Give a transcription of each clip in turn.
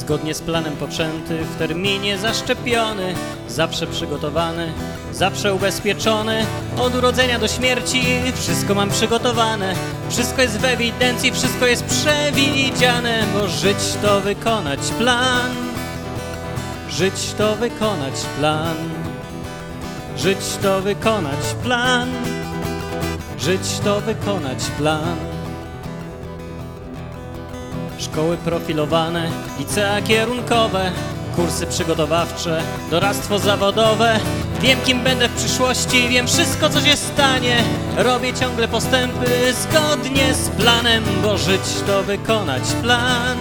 Zgodnie z planem poczęty, w terminie zaszczepiony, zawsze przygotowany, zawsze ubezpieczony. Od urodzenia do śmierci wszystko mam przygotowane. Wszystko jest w ewidencji, wszystko jest przewidziane, bo żyć to wykonać plan. Żyć to wykonać plan. Żyć to wykonać plan. Żyć to wykonać plan. Szkoły profilowane, licea kierunkowe, kursy przygotowawcze, doradztwo zawodowe. Wiem kim będę w przyszłości, wiem wszystko co się stanie. Robię ciągle postępy zgodnie z planem, bo żyć to wykonać plan.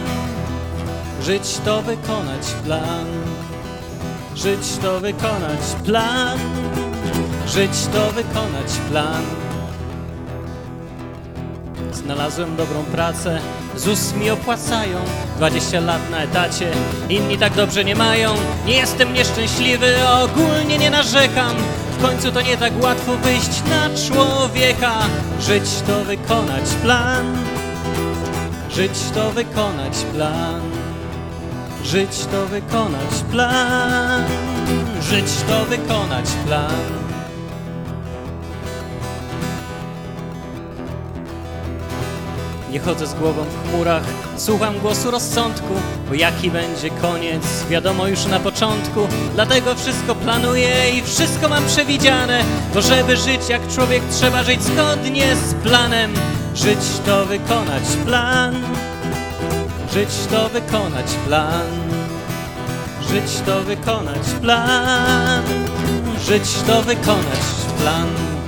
Żyć to wykonać plan. Żyć to wykonać plan. Żyć to wykonać plan. Znalazłem dobrą pracę, ZUS mi opłacają. 20 lat na etacie, inni tak dobrze nie mają. Nie jestem nieszczęśliwy, ogólnie nie narzekam. W końcu to nie tak łatwo wyjść na człowieka. Żyć to wykonać plan. Żyć to wykonać plan. Żyć to wykonać plan. Żyć to wykonać plan Nie chodzę z głową w chmurach, słucham głosu rozsądku, bo jaki będzie koniec, wiadomo już na początku. Dlatego wszystko planuję i wszystko mam przewidziane, bo żeby żyć jak człowiek trzeba żyć zgodnie z planem. Żyć to wykonać plan, żyć to wykonać plan, żyć to wykonać plan, żyć to wykonać plan.